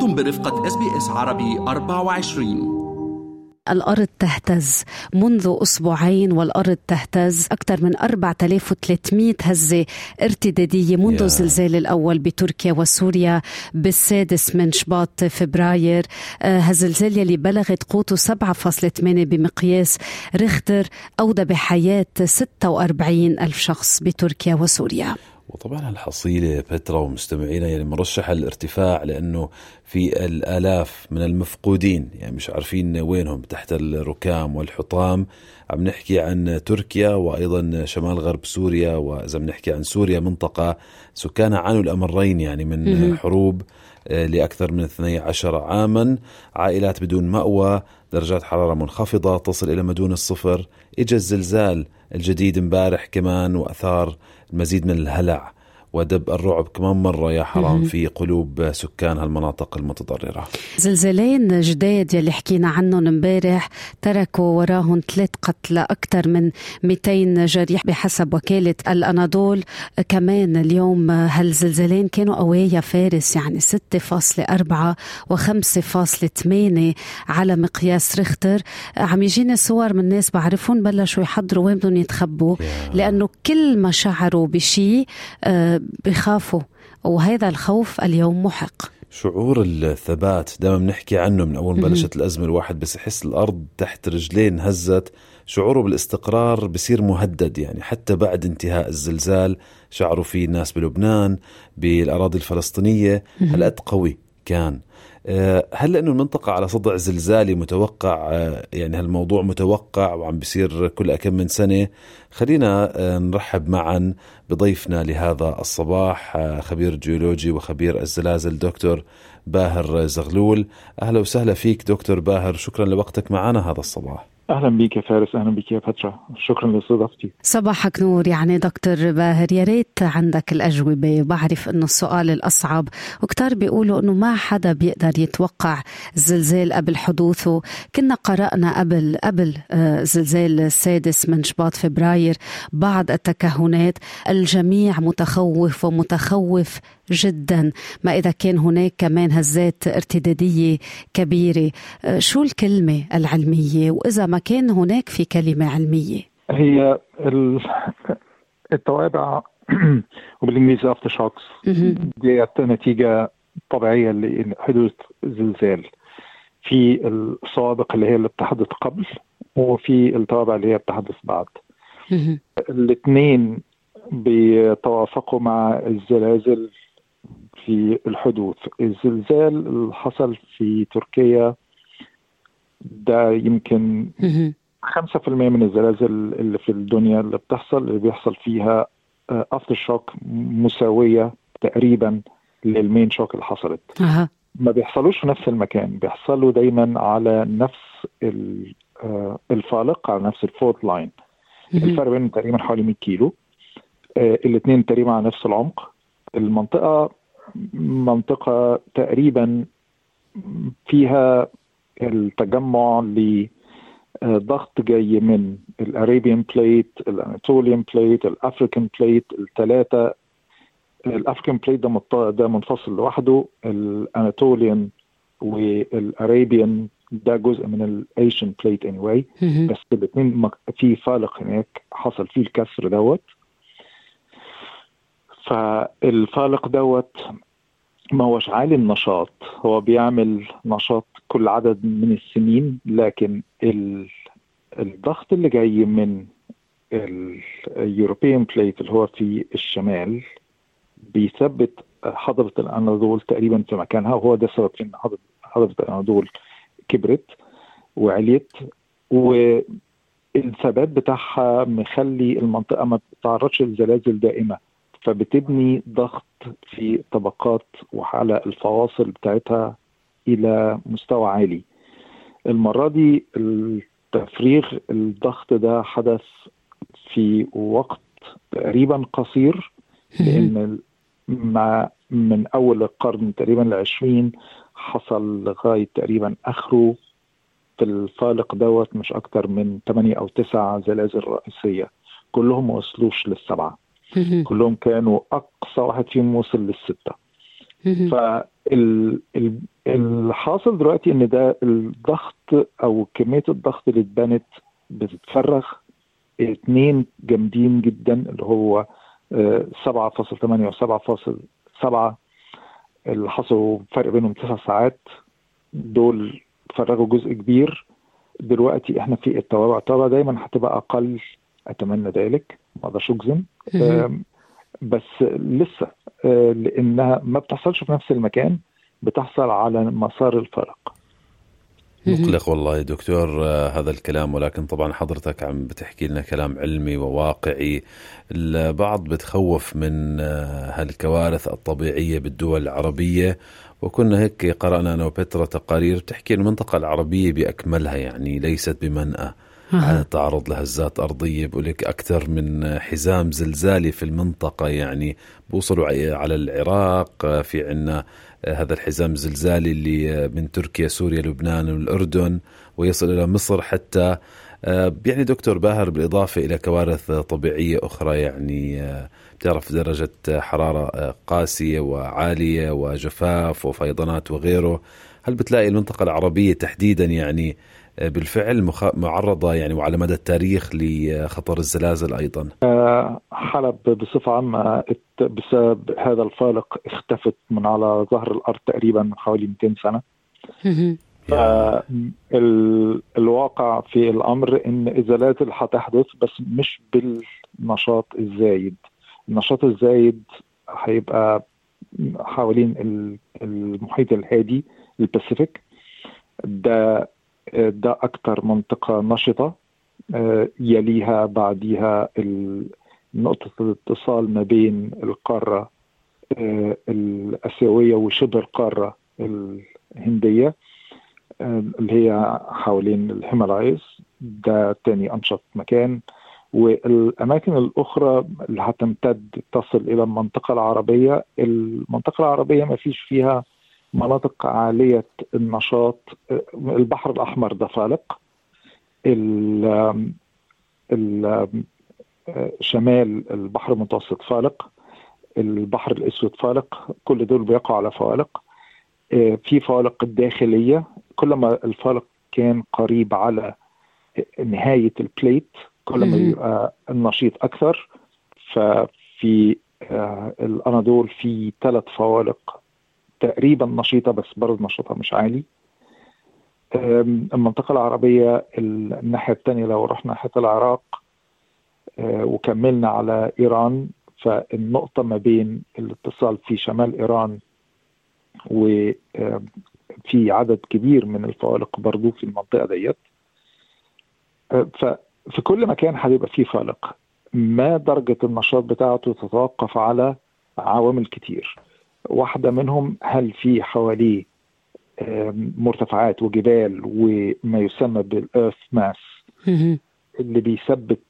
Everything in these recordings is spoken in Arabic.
أنتم برفقة SBS عربي 24 الأرض تهتز. منذ أسبوعين والأرض تهتز. أكثر من 4300 هزة ارتدادية منذ yeah. الزلزال الأول بتركيا وسوريا بالسادس من شباط فبراير. آه، هالزلزال يلي بلغت قوته 7.8 بمقياس ريختر أودى بحياة 46 ألف شخص بتركيا وسوريا. وطبعا الحصيلة فترة ومستمعينا يعني مرشحة للارتفاع لأنه في الآلاف من المفقودين يعني مش عارفين وينهم تحت الركام والحطام. عم نحكي عن تركيا وأيضا شمال غرب سوريا وإذا بنحكي عن سوريا منطقة سكانها عانوا الأمرين يعني من حروب آه، لأكثر من 12 عاما. عائلات بدون مأوى درجات حرارة منخفضة تصل إلى ما دون الصفر إجا الزلزال الجديد امبارح كمان وأثار المزيد من الهلع. ودب الرعب كمان مرة يا حرام في قلوب سكان هالمناطق المتضررة. زلزالين جداد يلي حكينا عنهم امبارح تركوا وراهم ثلاث قتلى أكثر من 200 جريح بحسب وكالة الأناضول. كمان اليوم هالزلزالين كانوا قوية فارس يعني 6.4 و5.8 على مقياس ريختر. عم يجيني صور من ناس بعرفهم بلشوا يحضروا وين بدهم يتخبوا لأنه كل ما شعروا بشيء آه، بخافوا وهذا الخوف اليوم محق. شعور الثبات دائما بنحكي عنه من أول ما بلشت الأزمة الواحد بس يحس الأرض تحت رجلين هزت. شعوره بالاستقرار بصير مهدد يعني حتى بعد انتهاء الزلزال شعروا فيه الناس بلبنان بالأراضي الفلسطينية. هالقد قوي كان. هل لأنه المنطقة على صدع زلزالي متوقع؟ آه، يعني هالموضوع متوقع وعم بيصير كل كم من سنة؟ خلينا آه، نرحب معا بضيفنا لهذا الصباح خبير جيولوجي وخبير الزلازل دكتور باهر زغلول. أهلا وسهلا فيك دكتور باهر شكرا لوقتك معنا هذا الصباح. أهلا بك يا فارس أهلا بك يا فترة. شكرا لاستضافتي. صباحك نور. يعني دكتور باهر يا ريت عندك الأجوبة. بعرف إنه السؤال الأصعب. وكتار بيقولوا إنه ما حدا بيقدر يتوقع الزلزال قبل حدوثه. كنا قرأنا قبل قبل آه، زلزال السادس من شباط فبراير. بعض التكهنات الجميع متخوف ومتخوف جدا. ما إذا كان هناك كمان هزات ارتدادية كبيرة. آه، شو الكلمة العلمية؟ وإذا ما كان هناك في كلمة علمية. هي التوابع وبالإنجليزي aftershocks دي نتيجة طبيعية لحدوث زلزال. في السوابق اللي هي اللي بتحدث قبل وفي التوابع اللي هي بتحدث بعد. الاثنين بيتوافقوا مع الزلازل في الحدوث. الزلزال اللي حصل في تركيا ده يمكن 5% من الزلازل اللي في الدنيا اللي بتحصل اللي بيحصل فيها aftershock مساوية تقريبا لل main shock اللي حصلت. أه. ما بيحصلوش في نفس المكان بيحصلوا دايما على نفس آه، الفالق على نفس ال fault line الفرق بينهم تقريبا حوالي 100 كيلو. آه، الاثنين تقريبا على نفس العمق. المنطقة منطقة تقريبا فيها التجمع لضغط جاي من ال Arabian plate ال Anatolian plate ال African plate الثلاثه ال African plate ده ده منفصل لوحده. ال Anatolian وال Arabian ده جزء من ال Asian plate anyway بس الاثنين في فالق هناك حصل فيه الكسر دوت. فالفالق دوت ما هوش عالي النشاط. هو بيعمل نشاط كل عدد من السنين لكن الضغط اللي جاي من اليوروبيان بليت اللي هو في الشمال بيثبت حضرة الأناضول تقريبا في مكانها وهو ده في إن حضرة الأناضول كبرت وعليت والثبات بتاعها مخلي المنطقة ما بتتعرضش لزلازل دائمة. فبتبني ضغط في طبقات وعلى الفواصل بتاعتها إلى مستوى عالي. المرة دي التفريغ الضغط ده حدث في وقت تقريبا قصير لأن مع من أول القرن تقريبا العشرين حصل لغاية تقريبا آخره. في الفالق دوت مش أكتر من 8 أو 9 زلازل رئيسية كلهم ما وصلوش للسبعة. كلهم كانوا أقصى واحد فيهم وصل للستة. فالمنطقه الحاصل دلوقتي إن ده الضغط أو كمية الضغط اللي اتبنت بتتفرغ اتنين جامدين جدا اللي هو 7.8 و 7.7 اللي حصلوا فرق بينهم تسع ساعات. دول فرغوا جزء كبير. دلوقتي إحنا في التوابع. التوابع دايما هتبقى أقل. أتمنى ذلك. ما أقدرش أجزم. بس لسه لأنها ما بتحصلش في نفس المكان بتحصل على مسار الفرق. مقلق والله يا دكتور هذا الكلام ولكن طبعا حضرتك عم بتحكي لنا كلام علمي وواقعي. البعض بتخوف من هالكوارث الطبيعية بالدول العربية. وكنا هيك قرأنا أنا وبترا تقارير بتحكي المنطقة العربية بأكملها يعني ليست بمنأى. عن التعرض لهزات أرضية بقول لك أكثر من حزام زلزالي في المنطقة يعني بوصلوا على العراق في عنا هذا الحزام الزلزالي اللي من تركيا سوريا لبنان والأردن ويصل إلى مصر حتى يعني دكتور باهر بالإضافة إلى كوارث طبيعية أخرى يعني بتعرف درجة حرارة قاسية وعالية وجفاف وفيضانات وغيره. هل بتلاقي المنطقة العربية تحديدا يعني بالفعل معرضة يعني وعلى مدى التاريخ لخطر الزلازل أيضا. حلب بصفة عامة بسبب هذا الفالق اختفت من على ظهر الأرض تقريبا من حوالي 200 سنة. الواقع في الأمر إن الزلازل هتحدث بس مش بالنشاط الزايد. النشاط الزايد هيبقى حوالين المحيط الهادي ال Pacific. ده ده أكثر منطقة نشطة يليها بعديها نقطة الاتصال ما بين القارة الآسيوية وشبه القارة الهندية اللي هي حوالين ال Himalayas. ده تاني أنشط مكان. والأماكن الأخرى اللي هتمتد تصل إلى المنطقة العربية المنطقة العربية ما فيش فيها مناطق عالية النشاط البحر الأحمر ده فالق شمال البحر المتوسط فالق البحر الأسود فالق كل دول بيقعوا على فوالق. في فوالق الداخلية كل ما الفالق كان قريب على نهاية البليت كل ما يبقى النشيط أكثر. ففي الأناضول في ثلاث فوالق تقريبا نشيطة بس برضه نشاطها مش عالي. المنطقة العربية الناحية الثانية لو رحنا ناحية العراق وكملنا على إيران فالنقطة ما بين الاتصال في شمال إيران وفي عدد كبير من الفوالق برضو في المنطقة ديت. ففي كل مكان هيبقى فيه فالق ما درجة النشاط بتاعته تتوقف على عوامل كتير. واحدة منهم هل في حواليه مرتفعات وجبال وما يسمى بالإيرث ماس اللي بيثبت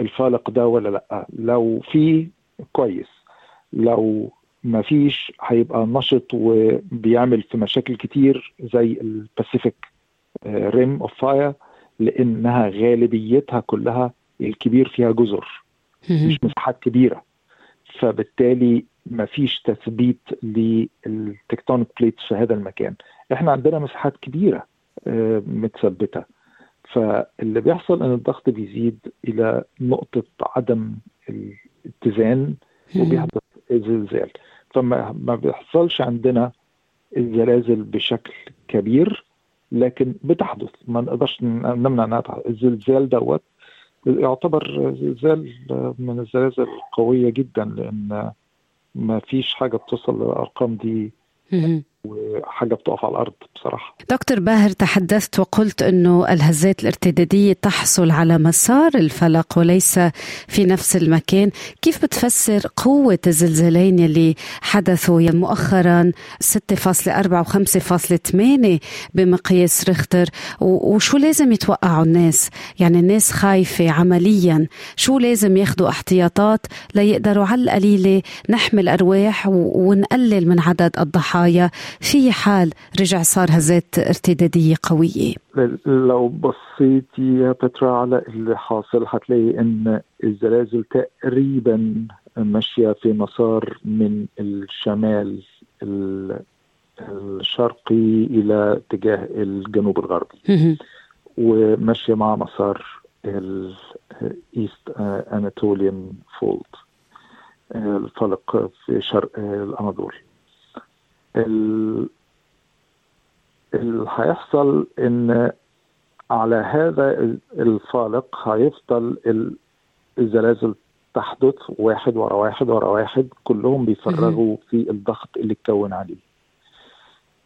الفالق ده ولا لأ؟ لو في كويس. لو ما فيش هيبقى نشط وبيعمل في مشاكل كتير زي ال Pacific Rim of Fire لأنها غالبيتها كلها الكبير فيها جزر مش مساحات كبيرة. فبالتالي ما فيش تثبيت لل tectonic plates في هذا المكان. إحنا عندنا مساحات كبيرة متثبتة. فاللي بيحصل إن الضغط بيزيد إلى نقطة عدم الاتزان وبيحدث زلزال. فما ما بيحصلش عندنا الزلازل بشكل كبير لكن بتحدث. ما نقدرش نمنع إنها الزلزال دوت يعتبر زلزال من الزلازل القوية جدا لأن ما فيش حاجة بتوصل للأرقام دي. وحاجة بتقف على الأرض بصراحة. دكتور باهر تحدثت وقلت أنه الهزات الارتدادية تحصل على مسار الفلق وليس في نفس المكان. كيف بتفسر قوة الزلزالين اللي حدثوا مؤخرا 6.4 و 5.8 بمقياس ريختر؟ وشو لازم يتوقعوا الناس؟ يعني الناس خايفة عمليا. شو لازم ياخدوا احتياطات ليقدروا على القليلة نحمل أرواح ونقلل من عدد الضحايا؟ في حال رجع صار هزات ارتدادية قوية. لو بصيتي يا بترا على اللي حاصل هتلاقي إن الزلازل تقريبا ماشية في مسار من الشمال الشرقي إلى اتجاه الجنوب الغربي. وماشية مع مسار ال East Anatolian Fault الفالق في شرق الأناضول. اللي هيحصل إن على هذا الفالق هيفضل الزلازل تحدث واحد ورا واحد ورا واحد كلهم بيفرغوا في الضغط اللي اتكون عليه.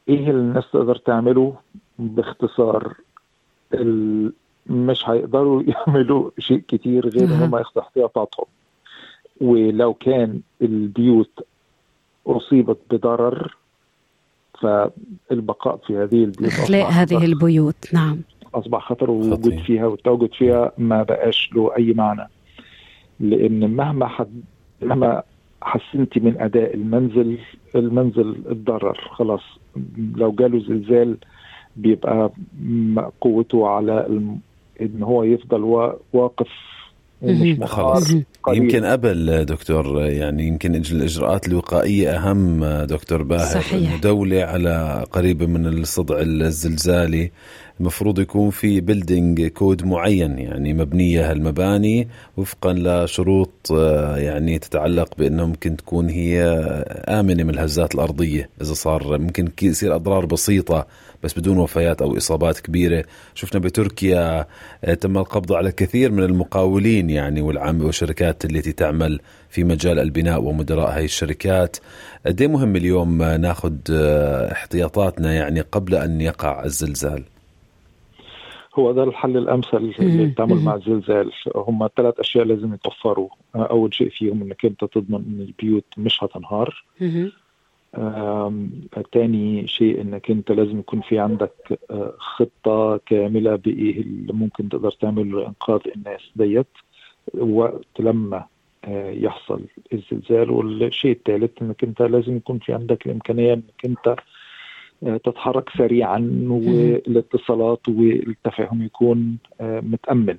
إيه اللي الناس تقدر تعمله؟ باختصار مش هيقدروا يعملوا شيء كتير غير إن هم ياخدوا احتياطاتهم. ولو كان البيوت أصيبت بضرر فالبقاء في هذه البيوت اخلاء هذه البيوت نعم. أصبح خطر ووجود فيها والتواجد فيها ما بقاش له أي معنى. لأن مهما حد مهما حسنتي من أداء المنزل المنزل اتضرر. خلاص لو جاله زلزال بيبقى قوته على إن هو يفضل واقف خلاص. يمكن قبل دكتور يعني يمكن الإجراءات الوقائية أهم دكتور باهر صحيح. دولة على قريبه من الصدع الزلزالي المفروض يكون في building code معين يعني مبنية هالمباني وفقا لشروط آه، يعني تتعلق بأنه ممكن تكون هي آمنة من الهزات الأرضية. إذا صار ممكن يصير أضرار بسيطة بس بدون وفيات أو إصابات كبيرة. شفنا بتركيا آه، تم القبض على كثير من المقاولين يعني والعام والشركات التي تعمل في مجال البناء ومدراء هاي الشركات. قد مهم اليوم ناخذ آه، احتياطاتنا يعني قبل أن يقع الزلزال؟ هو ده الحل الأمثل للتعامل مع الزلزال هم ثلاث أشياء لازم يتوفروا. أول شيء فيهم إنك أنت تضمن إن البيوت مش هتنهار. تاني شيء إنك أنت لازم يكون في عندك آه، خطة كاملة بإيه اللي ممكن تقدر تعمل لإنقاذ الناس ديت. وقت لما آه، يحصل الزلزال. والشيء الثالث إنك أنت لازم يكون في عندك الإمكانية إنك أنت آه، تتحرك سريعا والاتصالات والتفاهم يكون آه، متأمن.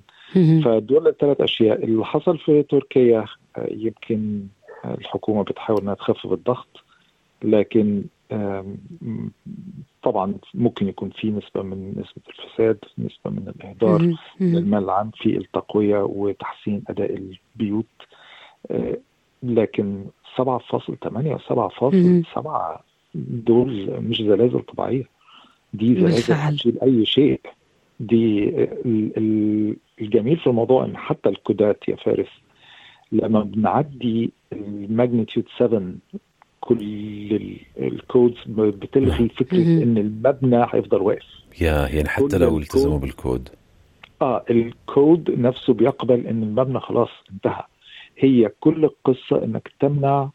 فدول الثلاث أشياء اللي حصل في تركيا آه، يمكن الحكومة بتحاول إنها تخفف الضغط لكن طبعا ممكن يكون في نسبة من نسبة الفساد نسبة من الإهدار للمال العام في التقوية وتحسين أداء البيوت. لكن 7.8 و 7.7 دول مش زلازل طبيعية. دي زلازل هتشيل أي شيء. دي الجميل في الموضوع إن حتى ال codeات يا فارس لما بنعدي ال magnitude 7 كل ال codes بتلغي فكرة إن المبنى هيفضل واقف. يا يعني حتى لو التزموا بالكود آه الكود نفسه بيقبل إن المبنى خلاص انتهى. هي كل القصة إنك تمنع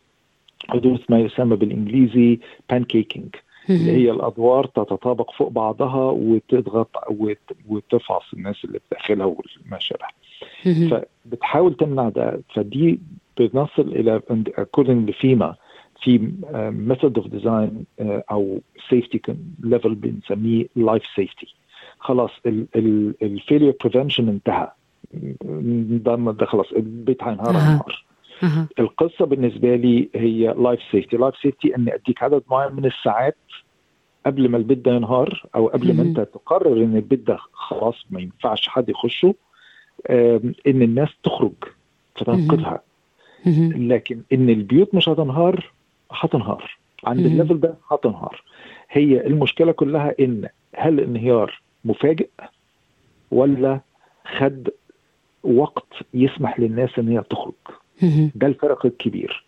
حدوث ما يسمى بالإنجليزي pancaking اللي هي الأدوار تتطابق فوق بعضها وتضغط وتفعص الناس اللي بداخلها وما شابه فبتحاول تمنع ده. فدي بنصل إلى according لفيما في method of design أو safety level بنسميه life safety خلاص ال failure prevention انتهى. ده خلاص البيت هينهار هينهار أه. القصة بالنسبة لي هي life safety life safety إني أديك عدد معين من الساعات قبل ما البيت ده ينهار أو قبل ما أنت تقرر إن البيت ده خلاص ما ينفعش حد يخشه إن الناس تخرج فتنقذها. لكن إن البيوت مش هتنهار هتنهار. عند الليفل ده هتنهار. هي المشكلة كلها إن هل الانهيار مفاجئ ولا خد وقت يسمح للناس إن هي تخرج؟ ده الفرق الكبير.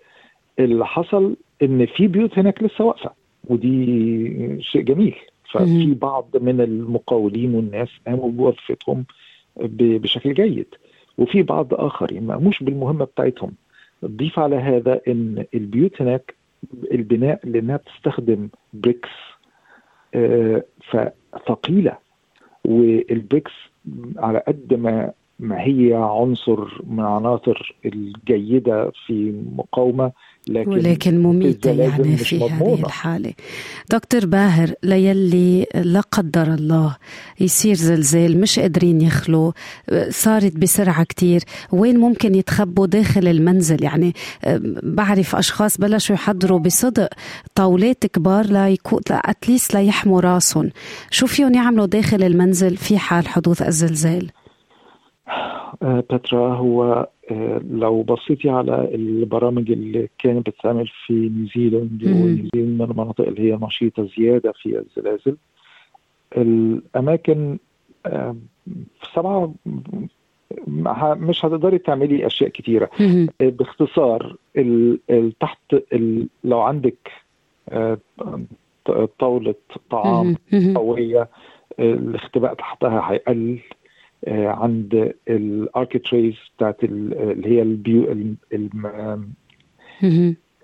اللي حصل إن في بيوت هناك لسه واقفة ودي شيء جميل. ففي بعض من المقاولين والناس قاموا بوظيفتهم بشكل جيد. وفي بعض آخرين ما قاموش بالمهمة بتاعتهم. ضيف على هذا إن البيوت هناك البناء لأنها بتستخدم bricks آه، فثقيلة. وال bricks على قد ما ما هي عنصر من عناصر الجيدة في مقاومة لكن ولكن مميتة يعني في هذه الحالة. دكتور باهر ليلي لا قدر الله يصير زلزال مش قادرين يخلوا صارت بسرعة كتير. وين ممكن يتخبوا داخل المنزل؟ يعني بعرف أشخاص بلشوا يحضروا بصدق طاولات كبار ليكون أتليست ليحموا راسهم. شو فيهم يعملوا داخل المنزل في حال حدوث الزلزال؟ بترا هو آه، لو بصيتي على البرامج اللي كانت بتتعمل في نيوزيلاند ونيوزيلاند من المناطق اللي هي نشيطة زيادة في الزلازل الأماكن آه، سبعة مش هتقدري تعملي أشياء كتيرة. باختصار تحت لو عندك طاولة طعام قوية الاختباء تحتها هيقل. آه، عند الاركتريز بتاعت اللي هي البيو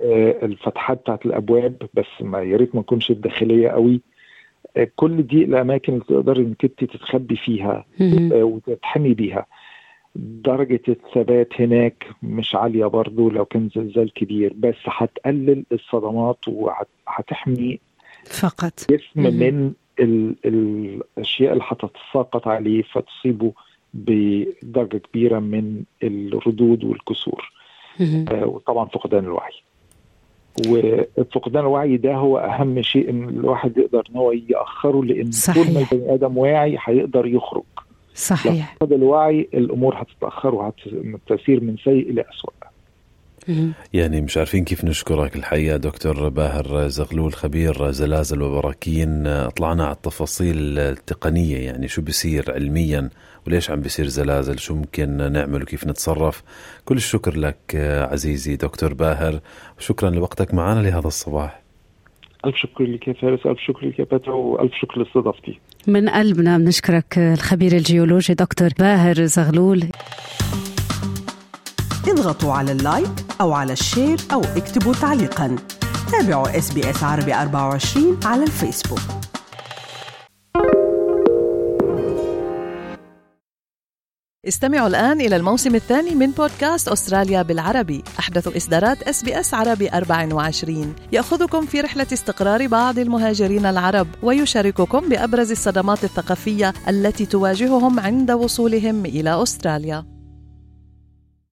آه، الفتحات بتاعت الأبواب بس ما يا ريت ما تكونش الداخليه قوي. آه، كل دي الأماكن اللي تقدر إنك أنت تتخبي فيها وتتحمي بيها. درجة الثبات هناك مش عالية برضو لو كان زلزال كبير بس هتقلل الصدمات وهتحمي فقط. جسم من الأشياء اللي هتتساقط عليه فتصيبه بدرجة كبيرة من الردود والكسور. آه وطبعا فقدان الوعي. وفقدان الوعي ده هو أهم شيء إن الواحد يقدر إن هو يأخره لأن صحيح. طول ما البني آدم واعي هيقدر يخرج. صحيح. لو فقد الوعي الأمور هتتأخر وهتسير من سيء إلى اسوء يعني مش عارفين كيف نشكرك الحقيقة دكتور باهر زغلول خبير زلازل وبراكين. طلعنا على التفاصيل التقنية يعني شو بيصير علميا وليش عم بيصير زلازل شو ممكن نعمل وكيف نتصرف. كل الشكر لك عزيزي دكتور باهر وشكرا لوقتك معنا لهذا الصباح. ألف شكر لك يا فارس ألف شكر لك يا باترا وألف شكر لاستضافتي. من قلبنا بنشكرك الخبير الجيولوجي دكتور باهر زغلول. اضغطوا على ال like أو على ال share أو اكتبوا تعليقا. تابعوا إس بي إس عربي 24 على الفيسبوك. استمعوا الآن إلى الموسم الثاني من بودكاست أستراليا بالعربي. أحدث إصدارات إس بي إس عربي 24 يأخذكم في رحلة استقرار بعض المهاجرين العرب ويشارككم بأبرز الصدمات الثقافية التي تواجههم عند وصولهم إلى أستراليا.